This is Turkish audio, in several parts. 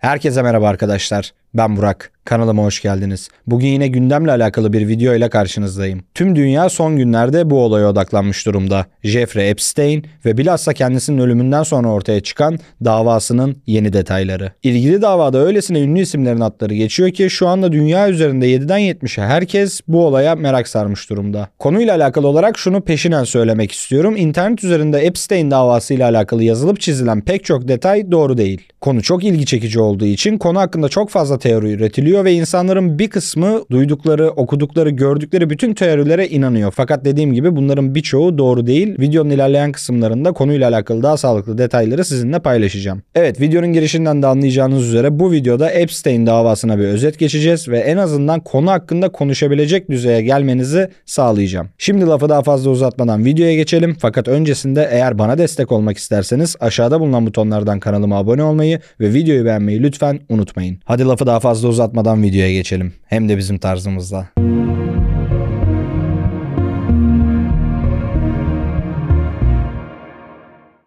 Herkese merhaba arkadaşlar. Ben Burak. Kanalıma hoş geldiniz. Bugün yine gündemle alakalı bir video ile karşınızdayım. Tüm dünya son günlerde bu olaya odaklanmış durumda. Jeffrey Epstein ve bilhassa kendisinin ölümünden sonra ortaya çıkan davasının yeni detayları. İlgili davada öylesine ünlü isimlerin adları geçiyor ki şu anda dünya üzerinde 7'den 70'e herkes bu olaya merak sarmış durumda. Konuyla alakalı olarak şunu peşinen söylemek istiyorum. İnternet üzerinde Epstein davası ile alakalı yazılıp çizilen pek çok detay doğru değil. Konu çok ilgi çekici olduğu için konu hakkında çok fazla teori üretiliyor ve insanların bir kısmı duydukları, okudukları, gördükleri bütün teorilere inanıyor. Fakat dediğim gibi bunların birçoğu doğru değil. Videonun ilerleyen kısımlarında konuyla alakalı daha sağlıklı detayları sizinle paylaşacağım. Evet videonun girişinden de anlayacağınız üzere bu videoda Epstein davasına bir özet geçeceğiz ve en azından konu hakkında konuşabilecek düzeye gelmenizi sağlayacağım. Şimdi lafı daha fazla uzatmadan videoya geçelim. Fakat öncesinde eğer bana destek olmak isterseniz aşağıda bulunan butonlardan kanalıma abone olmayı ve videoyu beğenmeyi lütfen unutmayın. Hadi lafı daha fazla uzatmadan videoya geçelim. Hem de bizim tarzımızda.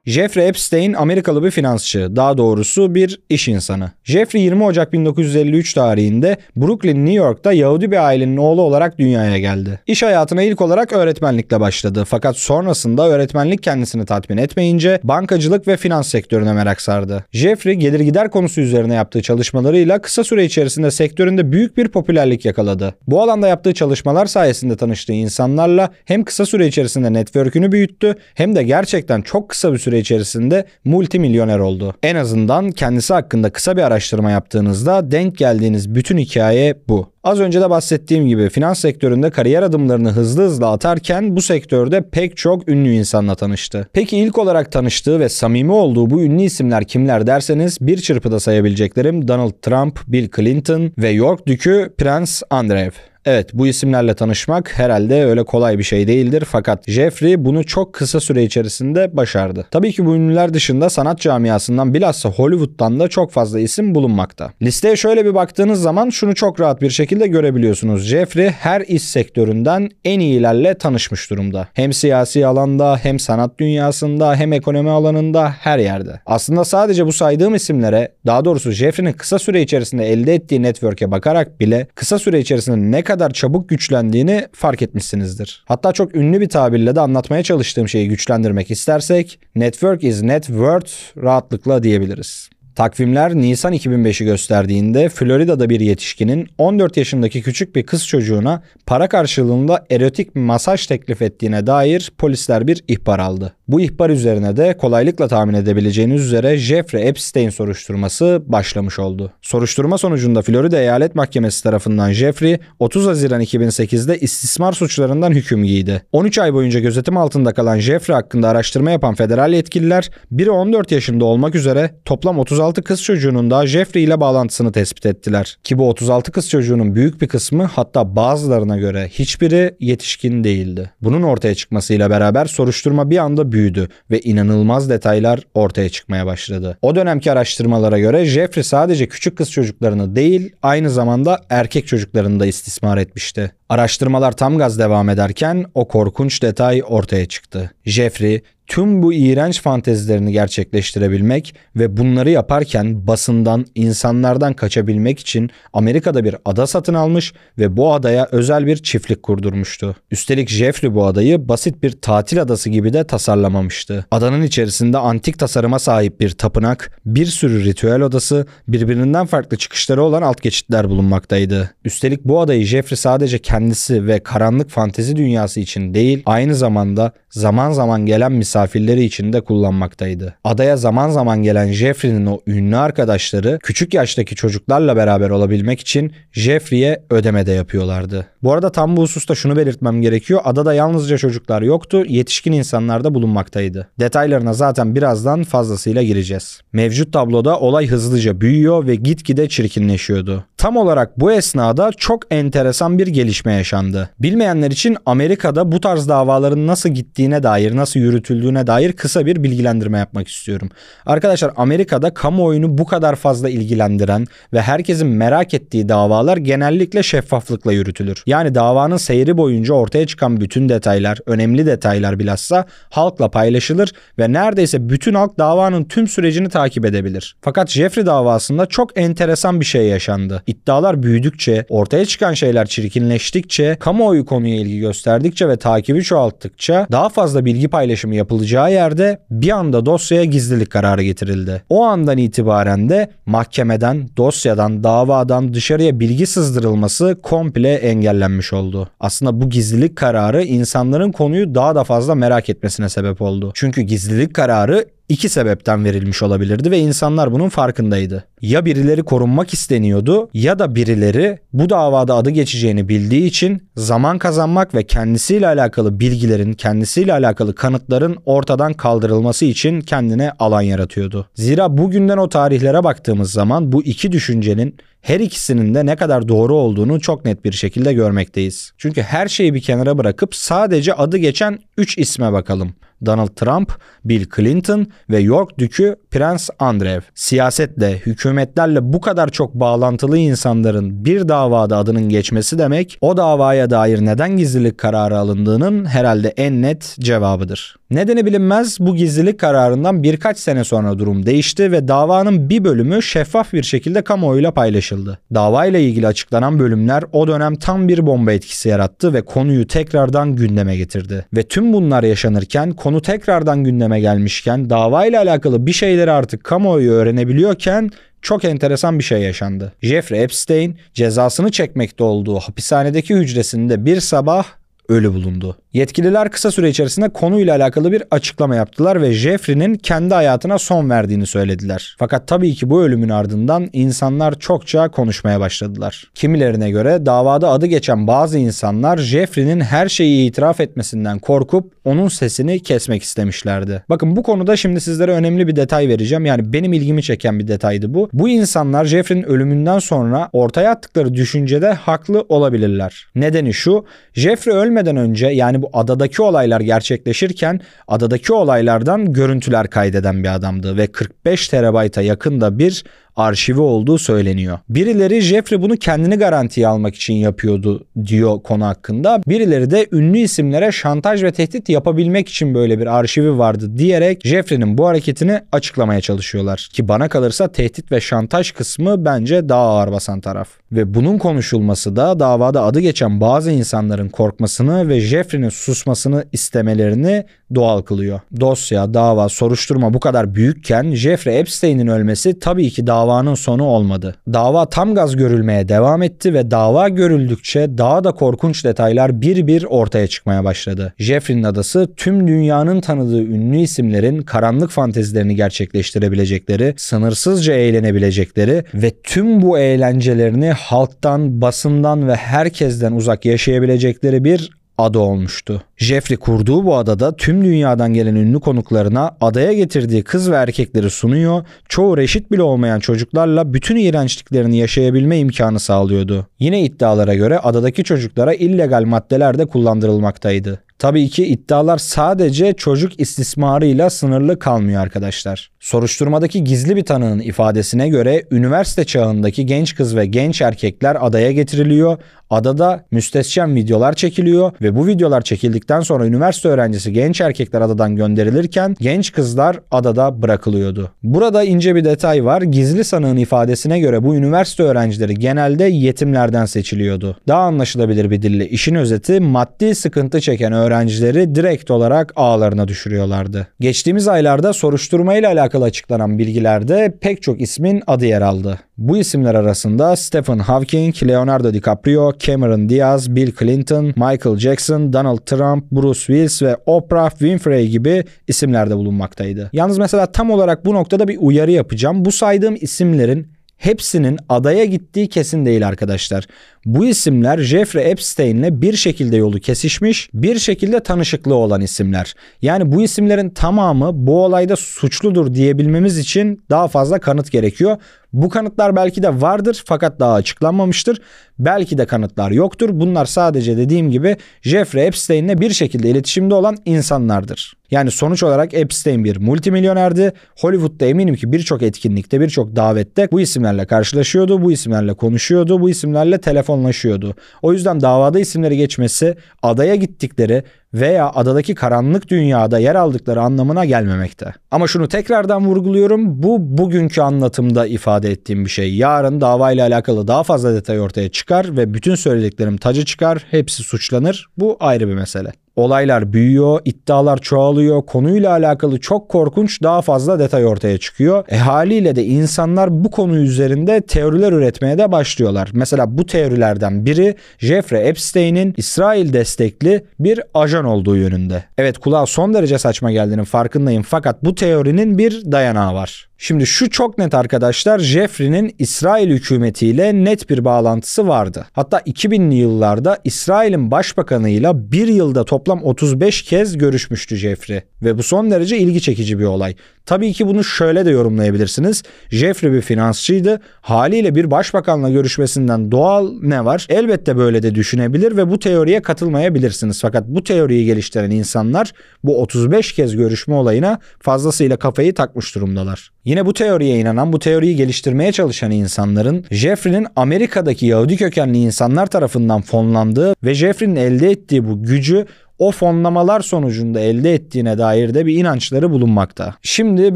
Jeffrey Epstein Amerikalı bir finansçı, daha doğrusu bir iş insanı. Jeffrey 20 Ocak 1953 tarihinde Brooklyn, New York'ta Yahudi bir ailenin oğlu olarak dünyaya geldi. İş hayatına ilk olarak öğretmenlikle başladı fakat sonrasında öğretmenlik kendisini tatmin etmeyince bankacılık ve finans sektörüne merak sardı. Jeffrey gelir gider konusu üzerine yaptığı çalışmalarıyla kısa süre içerisinde sektöründe büyük bir popülerlik yakaladı. Bu alanda yaptığı çalışmalar sayesinde tanıştığı insanlarla hem kısa süre içerisinde network'ünü büyüttü hem de gerçekten çok kısa bir süre süre içerisinde multimilyoner oldu. En azından kendisi hakkında kısa bir araştırma yaptığınızda denk geldiğiniz bütün hikaye bu. Az önce de bahsettiğim gibi finans sektöründe kariyer adımlarını hızlı hızlı atarken bu sektörde pek çok ünlü insanla tanıştı. Peki ilk olarak tanıştığı ve samimi olduğu bu ünlü isimler kimler derseniz bir çırpıda sayabileceklerim Donald Trump, Bill Clinton ve York Dükü Prens Andrew. Evet bu isimlerle tanışmak herhalde öyle kolay bir şey değildir fakat Jeffrey bunu çok kısa süre içerisinde başardı. Tabii ki bu ünlüler dışında sanat camiasından bilhassa Hollywood'dan da çok fazla isim bulunmakta. Listeye şöyle bir baktığınız zaman şunu çok rahat bir şekilde görebiliyorsunuz. Jeffrey her iş sektöründen en iyilerle tanışmış durumda. Hem siyasi alanda hem sanat dünyasında hem ekonomi alanında her yerde. Aslında sadece bu saydığım isimlere daha doğrusu Jeffrey'nin kısa süre içerisinde elde ettiği network'e bakarak bile kısa süre içerisinde ne kadar kadar çabuk güçlendiğini fark etmişsinizdir. Hatta çok ünlü bir tabirle de anlatmaya çalıştığım şeyi güçlendirmek istersek network is net worth rahatlıkla diyebiliriz. Takvimler Nisan 2005'i gösterdiğinde Florida'da bir yetişkinin 14 yaşındaki küçük bir kız çocuğuna para karşılığında erotik masaj teklif ettiğine dair polisler bir ihbar aldı. Bu ihbar üzerine de kolaylıkla tahmin edebileceğiniz üzere Jeffrey Epstein soruşturması başlamış oldu. Soruşturma sonucunda Florida Eyalet Mahkemesi tarafından Jeffrey 30 Haziran 2008'de istismar suçlarından hüküm giydi. 13 ay boyunca gözetim altında kalan Jeffrey hakkında araştırma yapan federal yetkililer biri 14 yaşında olmak üzere toplam 36 kız çocuğunun da Jeffrey ile bağlantısını tespit ettiler. Ki bu 36 kız çocuğunun büyük bir kısmı hatta bazılarına göre hiçbiri yetişkin değildi. Bunun ortaya çıkmasıyla beraber soruşturma bir anda büyüdü ve inanılmaz detaylar ortaya çıkmaya başladı. O dönemki araştırmalara göre Jeffrey sadece küçük kız çocuklarını değil aynı zamanda erkek çocuklarını da istismar etmişti. Araştırmalar tam gaz devam ederken o korkunç detay ortaya çıktı. Jeffrey tüm bu iğrenç fantezilerini gerçekleştirebilmek ve bunları yaparken basından, insanlardan kaçabilmek için Amerika'da bir ada satın almış ve bu adaya özel bir çiftlik kurdurmuştu. Üstelik Jeffrey bu adayı basit bir tatil adası gibi de tasarlamamıştı. Adanın içerisinde antik tasarıma sahip bir tapınak, bir sürü ritüel odası, birbirinden farklı çıkışları olan alt geçitler bulunmaktaydı. Üstelik bu adayı Jeffrey sadece kendisi ve karanlık fantezi dünyası için değil, aynı zamanda zaman zaman gelen misafirleri için de kullanmaktaydı. Adaya zaman zaman gelen Jeffrey'nin o ünlü arkadaşları küçük yaştaki çocuklarla beraber olabilmek için Jeffrey'e ödeme de yapıyorlardı. Bu arada tam bu hususta şunu belirtmem gerekiyor. Adada yalnızca çocuklar yoktu, yetişkin insanlar da bulunmaktaydı. Detaylarına zaten birazdan fazlasıyla gireceğiz. Mevcut tabloda olay hızlıca büyüyor ve gitgide çirkinleşiyordu. Tam olarak bu esnada çok enteresan bir gelişme yaşandı. Bilmeyenler için Amerika'da bu tarz davaların nasıl gittiğine dair, nasıl yürütüldüğü görüldüğüne dair kısa bir bilgilendirme yapmak istiyorum. Arkadaşlar Amerika'da kamuoyunu bu kadar fazla ilgilendiren ve herkesin merak ettiği davalar genellikle şeffaflıkla yürütülür. Yani davanın seyri boyunca ortaya çıkan bütün detaylar, önemli detaylar bilhassa halkla paylaşılır ve neredeyse bütün halk davanın tüm sürecini takip edebilir. Fakat Jeffrey davasında çok enteresan bir şey yaşandı. İddialar büyüdükçe, ortaya çıkan şeyler çirkinleştikçe, kamuoyu konuya ilgi gösterdikçe ve takibi çoğalttıkça daha fazla bilgi paylaşımı yapılacağı yerde bir anda dosyaya gizlilik kararı getirildi. O andan itibaren de mahkemeden, dosyadan, davadan dışarıya bilgi sızdırılması komple engellenmiş oldu. Aslında bu gizlilik kararı insanların konuyu daha da fazla merak etmesine sebep oldu. Çünkü gizlilik kararı iki sebepten verilmiş olabilirdi ve insanlar bunun farkındaydı. Ya birileri korunmak isteniyordu ya da birileri bu davada adı geçeceğini bildiği için zaman kazanmak ve kendisiyle alakalı bilgilerin, kendisiyle alakalı kanıtların ortadan kaldırılması için kendine alan yaratıyordu. Zira bugünden o tarihlere baktığımız zaman bu iki düşüncenin her ikisinin de ne kadar doğru olduğunu çok net bir şekilde görmekteyiz. Çünkü her şeyi bir kenara bırakıp sadece adı geçen 3 isme bakalım. Donald Trump, Bill Clinton ve York Dükü Prens Andrew. Siyasetle, hükümetlerle bu kadar çok bağlantılı insanların bir davada adının geçmesi demek o davaya dair neden gizlilik kararı alındığının herhalde en net cevabıdır. Nedeni bilinmez bu gizlilik kararından birkaç sene sonra durum değişti ve davanın bir bölümü şeffaf bir şekilde kamuoyuyla paylaşıldı. Davayla ilgili açıklanan bölümler o dönem tam bir bomba etkisi yarattı ve konuyu tekrardan gündeme getirdi. Ve tüm bunlar yaşanırken konu tekrardan gündeme gelmişken davayla alakalı bir şeyleri artık kamuoyu öğrenebiliyorken çok enteresan bir şey yaşandı. Jeffrey Epstein cezasını çekmekte olduğu hapishanedeki hücresinde bir sabah ölü bulundu. Yetkililer kısa süre içerisinde konuyla alakalı bir açıklama yaptılar ve Jeffrey'nin kendi hayatına son verdiğini söylediler. Fakat tabii ki bu ölümün ardından insanlar çokça konuşmaya başladılar. Kimilerine göre davada adı geçen bazı insanlar Jeffrey'nin her şeyi itiraf etmesinden korkup onun sesini kesmek istemişlerdi. Bakın bu konuda şimdi sizlere önemli bir detay vereceğim. Yani benim ilgimi çeken bir detaydı bu. Bu insanlar Jeffrey'nin ölümünden sonra ortaya attıkları düşüncede haklı olabilirler. Nedeni şu, Jeffrey ölmeden önce yani bu adadaki olaylar gerçekleşirken adadaki olaylardan görüntüler kaydeden bir adamdı ve 45 terabayta yakın da bir arşivi olduğu söyleniyor. Birileri Jeffrey bunu kendini garantiye almak için yapıyordu diyor konu hakkında. Birileri de ünlü isimlere şantaj ve tehdit yapabilmek için böyle bir arşivi vardı diyerek Jeffrey'nin bu hareketini açıklamaya çalışıyorlar. Ki bana kalırsa tehdit ve şantaj kısmı bence daha ağır basan taraf. Ve bunun konuşulması da davada adı geçen bazı insanların korkmasını ve Jeffrey'nin susmasını istemelerini doğal kılıyor. Dosya, dava, soruşturma bu kadar büyükken Jeffrey Epstein'in ölmesi tabii ki davanın sonu olmadı. Dava tam gaz görülmeye devam etti ve dava görüldükçe daha da korkunç detaylar bir bir ortaya çıkmaya başladı. Jeffrey'nin adası tüm dünyanın tanıdığı ünlü isimlerin karanlık fantezilerini gerçekleştirebilecekleri, sınırsızca eğlenebilecekleri ve tüm bu eğlencelerini halktan, basından ve herkesten uzak yaşayabilecekleri bir adı olmuştu. Jeffrey kurduğu bu adada tüm dünyadan gelen ünlü konuklarına adaya getirdiği kız ve erkekleri sunuyor, çoğu reşit bile olmayan çocuklarla bütün iğrençliklerini yaşayabilme imkanı sağlıyordu. Yine iddialara göre adadaki çocuklara illegal maddeler de kullandırılmaktaydı. Tabii ki iddialar sadece çocuk istismarıyla sınırlı kalmıyor arkadaşlar. Soruşturmadaki gizli bir tanığın ifadesine göre üniversite çağındaki genç kız ve genç erkekler adaya getiriliyor. Adada müstescen videolar çekiliyor ve bu videolar çekildikten sonra üniversite öğrencisi genç erkekler adadan gönderilirken genç kızlar adada bırakılıyordu. Burada ince bir detay var. Gizli sanığın ifadesine göre bu üniversite öğrencileri genelde yetimlerden seçiliyordu. Daha anlaşılabilir bir dille işin özeti maddi sıkıntı çeken öğrencileri direkt olarak ağlarına düşürüyorlardı. Geçtiğimiz aylarda soruşturmayla alakalı açıklanan bilgilerde pek çok ismin adı yer aldı. Bu isimler arasında Stephen Hawking, Leonardo DiCaprio, Cameron Diaz, Bill Clinton, Michael Jackson, Donald Trump, Bruce Willis ve Oprah Winfrey gibi isimler de bulunmaktaydı. Yalnız mesela tam olarak bu noktada bir uyarı yapacağım. Bu saydığım isimlerin hepsinin adaya gittiği kesin değil arkadaşlar. Bu isimler Jeffrey Epstein'le bir şekilde yolu kesişmiş, bir şekilde tanışıklığı olan isimler. Yani bu isimlerin tamamı bu olayda suçludur diyebilmemiz için daha fazla kanıt gerekiyor. Bu kanıtlar belki de vardır fakat daha açıklanmamıştır. Belki de kanıtlar yoktur. Bunlar sadece dediğim gibi Jeffrey Epstein'le bir şekilde iletişimde olan insanlardır. Yani sonuç olarak Epstein bir multimilyonerdi. Hollywood'da eminim ki birçok etkinlikte, birçok davette bu isimlerle karşılaşıyordu, bu isimlerle konuşuyordu, bu isimlerle telefonlaşıyordu. O yüzden davada isimleri geçmesi adaya gittikleri veya adadaki karanlık dünyada yer aldıkları anlamına gelmemekte. Ama şunu tekrardan vurguluyorum. Bu bugünkü anlatımda ifade ettiğim bir şey. Yarın davayla alakalı daha fazla detay ortaya çıkar ve bütün söylediklerim tacı çıkar. Hepsi suçlanır. Bu ayrı bir mesele. Olaylar büyüyor, iddialar çoğalıyor, konuyla alakalı çok korkunç daha fazla detay ortaya çıkıyor. E haliyle de insanlar bu konu üzerinde teoriler üretmeye de başlıyorlar. Mesela bu teorilerden biri Jeffrey Epstein'in İsrail destekli bir ajan olduğu yönünde. Evet kulağa son derece saçma geldiğinin farkındayım fakat bu teorinin bir dayanağı var. Şimdi şu çok net arkadaşlar Jeffrey'nin İsrail hükümetiyle net bir bağlantısı vardı. Hatta 2000'li yıllarda İsrail'in başbakanıyla bir yılda toplam 35 kez görüşmüştü Jeffrey. Ve bu son derece ilgi çekici bir olay. Tabii ki bunu şöyle de yorumlayabilirsiniz. Jeffrey bir finansçıydı. Haliyle bir başbakanla görüşmesinden doğal ne var? Elbette böyle de düşünebilir ve bu teoriye katılmayabilirsiniz. Fakat bu teoriyi geliştiren insanlar bu 35 kez görüşme olayına fazlasıyla kafayı takmış durumdalar. Yine bu teoriye inanan, bu teoriyi geliştirmeye çalışan insanların Jeffrey'nin Amerika'daki Yahudi kökenli insanlar tarafından fonlandığı ve Jeffrey'nin elde ettiği bu gücü o fonlamalar sonucunda elde ettiğine dair de bir inançları bulunmakta. Şimdi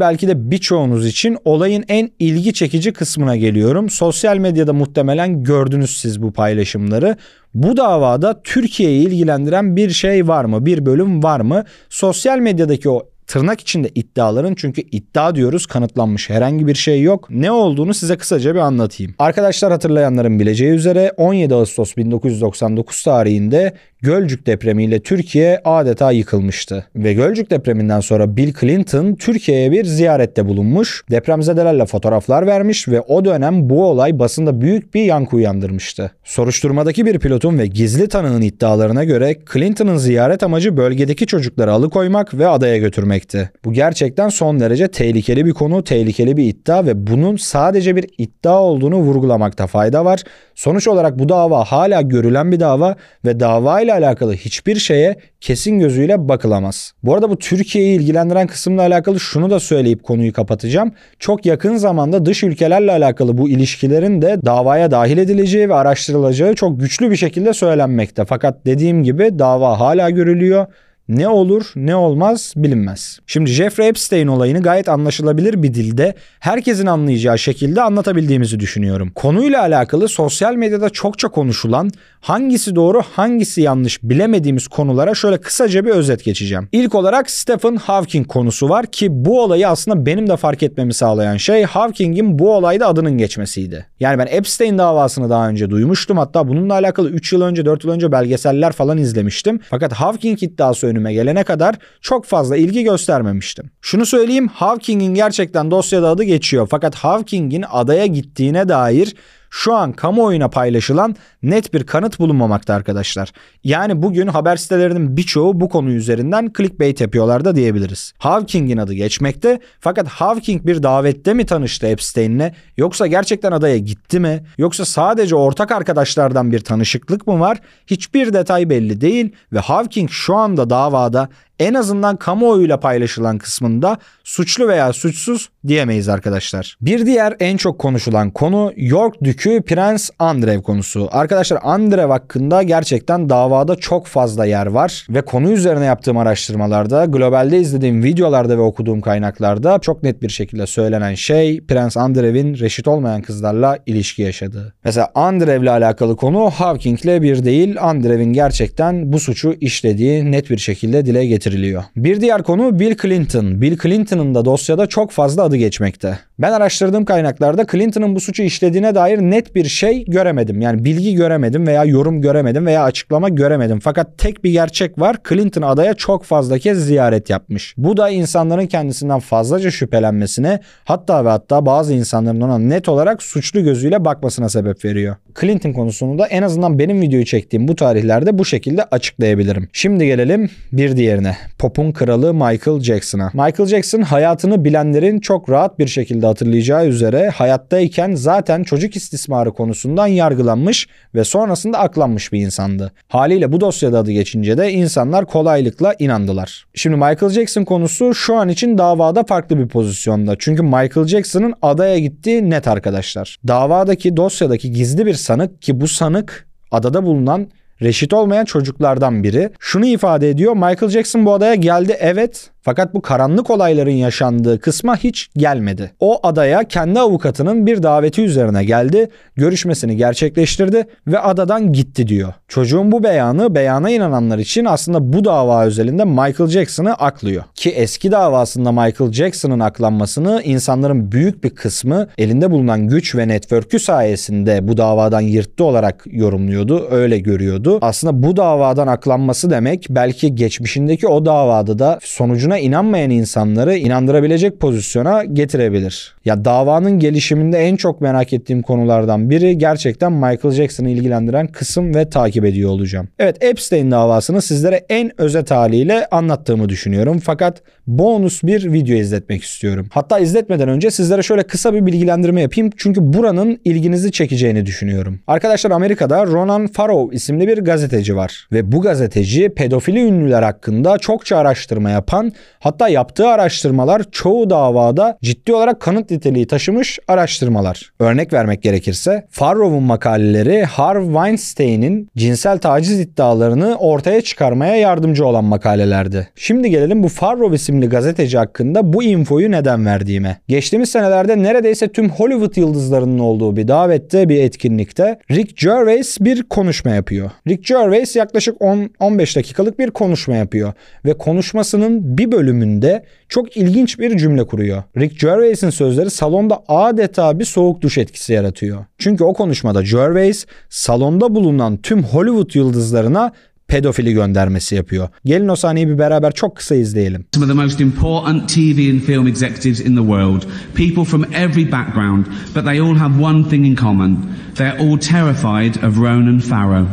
belki de birçoğunuz için olayın en ilgi çekici kısmına geliyorum. Sosyal medyada muhtemelen gördünüz siz bu paylaşımları. Bu davada Türkiye'yi ilgilendiren bir şey var mı? Bir bölüm var mı? Sosyal medyadaki o tırnak içinde iddiaların çünkü iddia diyoruz kanıtlanmış herhangi bir şey yok. Ne olduğunu size kısaca bir anlatayım. Arkadaşlar hatırlayanların bileceği üzere 17 Ağustos 1999 tarihinde Gölcük depremiyle Türkiye adeta yıkılmıştı. Ve Gölcük depreminden sonra Bill Clinton Türkiye'ye bir ziyarette bulunmuş, depremzedelerle fotoğraflar vermiş ve o dönem bu olay basında büyük bir yankı uyandırmıştı. Soruşturmadaki bir pilotun ve gizli tanığın iddialarına göre Clinton'ın ziyaret amacı bölgedeki çocukları alıkoymak ve adaya götürmekti. Bu gerçekten son derece tehlikeli bir konu, tehlikeli bir iddia ve bunun sadece bir iddia olduğunu vurgulamakta fayda var. Sonuç olarak bu dava hala görülen bir dava ve dava ile alakalı hiçbir şeye kesin gözüyle bakılamaz. Bu arada bu Türkiye'yi ilgilendiren kısımla alakalı şunu da söyleyip konuyu kapatacağım. Çok yakın zamanda dış ülkelerle alakalı bu ilişkilerin de davaya dahil edileceği ve araştırılacağı çok güçlü bir şekilde söylenmekte. Fakat dediğim gibi dava hala görülüyor. Ne olur ne olmaz bilinmez. Şimdi Jeffrey Epstein olayını gayet anlaşılabilir bir dilde herkesin anlayacağı şekilde anlatabildiğimizi düşünüyorum. Konuyla alakalı sosyal medyada çokça konuşulan hangisi doğru hangisi yanlış bilemediğimiz konulara şöyle kısaca bir özet geçeceğim. İlk olarak Stephen Hawking konusu var ki bu olayı aslında benim de fark etmemi sağlayan şey Hawking'in bu olayda adının geçmesiydi. Yani ben Epstein davasını daha önce duymuştum hatta bununla alakalı 3 yıl önce 4 yıl önce belgeseller falan izlemiştim. Fakat Hawking iddiası önüme gelene kadar çok fazla ilgi göstermemiştim. Şunu söyleyeyim Hawking'in gerçekten dosyada adı geçiyor fakat Hawking'in adaya gittiğine dair şu an kamuoyuna paylaşılan net bir kanıt bulunmamakta arkadaşlar. Yani bugün haber sitelerinin birçoğu bu konu üzerinden clickbait yapıyorlar da diyebiliriz. Hawking'in adı geçmekte fakat Hawking bir davette mi tanıştı Epstein'le yoksa gerçekten adaya gitti mi yoksa sadece ortak arkadaşlardan bir tanışıklık mı var hiçbir detay belli değil ve Hawking şu anda davada en azından kamuoyuyla paylaşılan kısmında suçlu veya suçsuz diyemeyiz arkadaşlar. Bir diğer en çok konuşulan konu York Dükü Prens Andrev konusu. Arkadaşlar Andrev hakkında gerçekten davada çok fazla yer var ve konu üzerine yaptığım araştırmalarda, globalde izlediğim videolarda ve okuduğum kaynaklarda çok net bir şekilde söylenen şey Prens Andrev'in reşit olmayan kızlarla ilişki yaşadığı. Mesela Andrev'le alakalı konu Hawking'le bir değil. Andrev'in gerçekten bu suçu işlediği net bir şekilde dile getiriliyor. Bir diğer konu Bill Clinton. Bill Clinton'ın da dosyada çok fazla adı geçmekte. Ben araştırdığım kaynaklarda Clinton'ın bu suçu işlediğine dair net bir şey göremedim. Yani bilgi göremedim veya yorum göremedim veya açıklama göremedim. Fakat tek bir gerçek var. Clinton adaya çok fazla kez ziyaret yapmış. Bu da insanların kendisinden fazlaca şüphelenmesine hatta ve hatta bazı insanların ona net olarak suçlu gözüyle bakmasına sebep veriyor. Clinton konusunu da en azından benim videoyu çektiğim bu tarihlerde bu şekilde açıklayabilirim. Şimdi gelelim bir diğerine. Pop'un kralı Michael Jackson'a. Michael Jackson hayatını bilenlerin çok rahat bir şekilde hatırlayacağı üzere hayattayken zaten çocuk istismarı konusundan yargılanmış ve sonrasında aklanmış bir insandı. Haliyle bu dosyada adı geçince de insanlar kolaylıkla inandılar. Şimdi Michael Jackson konusu şu an için davada farklı bir pozisyonda. Çünkü Michael Jackson'ın adaya gittiği net arkadaşlar. Davadaki dosyadaki gizli bir sanık ki bu sanık adada bulunan reşit olmayan çocuklardan biri. Şunu ifade ediyor. Michael Jackson bu adaya geldi evet fakat bu karanlık olayların yaşandığı kısma hiç gelmedi. O adaya kendi avukatının bir daveti üzerine geldi, görüşmesini gerçekleştirdi ve adadan gitti diyor. Çocuğun bu beyanı beyana inananlar için aslında bu dava özelinde Michael Jackson'ı aklıyor. Ki eski davasında Michael Jackson'ın aklanmasını insanların büyük bir kısmı elinde bulunan güç ve network'ü sayesinde bu davadan yırttı olarak yorumluyordu, öyle görüyordu. Aslında bu davadan aklanması demek belki geçmişindeki o davada da sonucuna inanmayan insanları inandırabilecek pozisyona getirebilir. Ya davanın gelişiminde en çok merak ettiğim konulardan biri gerçekten Michael Jackson'ı ilgilendiren kısım ve takip ediyor olacağım. Evet Epstein davasını sizlere en özet haliyle anlattığımı düşünüyorum. Fakat bonus bir video izletmek istiyorum. Hatta izletmeden önce sizlere şöyle kısa bir bilgilendirme yapayım. Çünkü buranın ilginizi çekeceğini düşünüyorum. Arkadaşlar Amerika'da Ronan Farrow isimli bir gazeteci var. Ve bu gazeteci pedofili ünlüler hakkında çokça araştırma yapan hatta yaptığı araştırmalar çoğu davada ciddi olarak kanıt niteliği taşımış araştırmalar. Örnek vermek gerekirse Farrow'un makaleleri Harv Weinstein'in cinsel taciz iddialarını ortaya çıkarmaya yardımcı olan makalelerdi. Şimdi gelelim bu Farrow isimli gazeteci hakkında bu infoyu neden verdiğime. Geçtiğimiz senelerde neredeyse tüm Hollywood yıldızlarının olduğu bir davette bir etkinlikte Rick Gervais bir konuşma yapıyor. Rick Gervais yaklaşık 10-15 dakikalık bir konuşma yapıyor ve konuşmasının bir bölümünde çok ilginç bir cümle kuruyor. Rick Gervais'in sözleri salonda adeta bir soğuk duş etkisi yaratıyor. Çünkü o konuşmada Gervais salonda bulunan tüm Hollywood yıldızlarına pedofili göndermesi yapıyor. Gelin o sahneyi bir beraber çok kısa izleyelim. Some of the most important TV and film executives in the world, people from every background, but they all have one thing in common. They're all terrified of Ronan Farrow.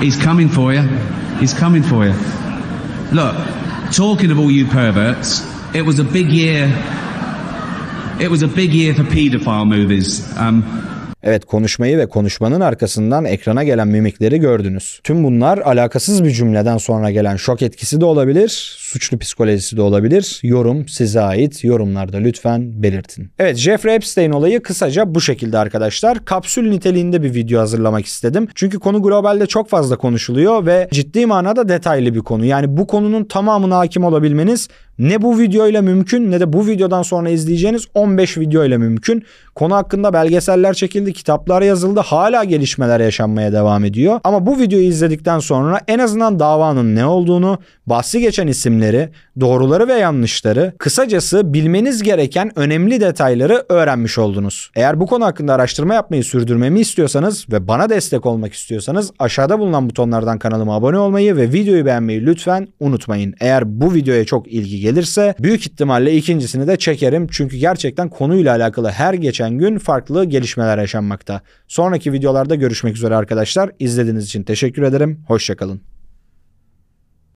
He's coming for you. He's coming for you. Look, talking of all you perverts, it was a big year. It was a big year for paedophile movies. Um, Evet konuşmayı ve konuşmanın arkasından ekrana gelen mimikleri gördünüz. Tüm bunlar alakasız bir cümleden sonra gelen şok etkisi de olabilir, suçlu psikolojisi de olabilir. Yorum size ait. Yorumlarda lütfen belirtin. Evet Jeffrey Epstein olayı kısaca bu şekilde arkadaşlar. Kapsül niteliğinde bir video hazırlamak istedim. Çünkü konu globalde çok fazla konuşuluyor ve ciddi manada detaylı bir konu. Yani bu konunun tamamına hakim olabilmeniz ne bu videoyla mümkün ne de bu videodan sonra izleyeceğiniz 15 video ile mümkün. Konu hakkında belgeseller çekildi, kitaplar yazıldı, hala gelişmeler yaşanmaya devam ediyor. Ama bu videoyu izledikten sonra en azından davanın ne olduğunu, bahsi geçen isimleri, doğruları ve yanlışları, kısacası bilmeniz gereken önemli detayları öğrenmiş oldunuz. Eğer bu konu hakkında araştırma yapmayı sürdürmemi istiyorsanız ve bana destek olmak istiyorsanız aşağıda bulunan butonlardan kanalıma abone olmayı ve videoyu beğenmeyi lütfen unutmayın. Eğer bu videoya çok ilgi gelirse büyük ihtimalle ikincisini de çekerim. Çünkü gerçekten konuyla alakalı her geçen gün farklı gelişmeler yaşanmakta. Sonraki videolarda görüşmek üzere arkadaşlar. İzlediğiniz için teşekkür ederim. Hoşçakalın.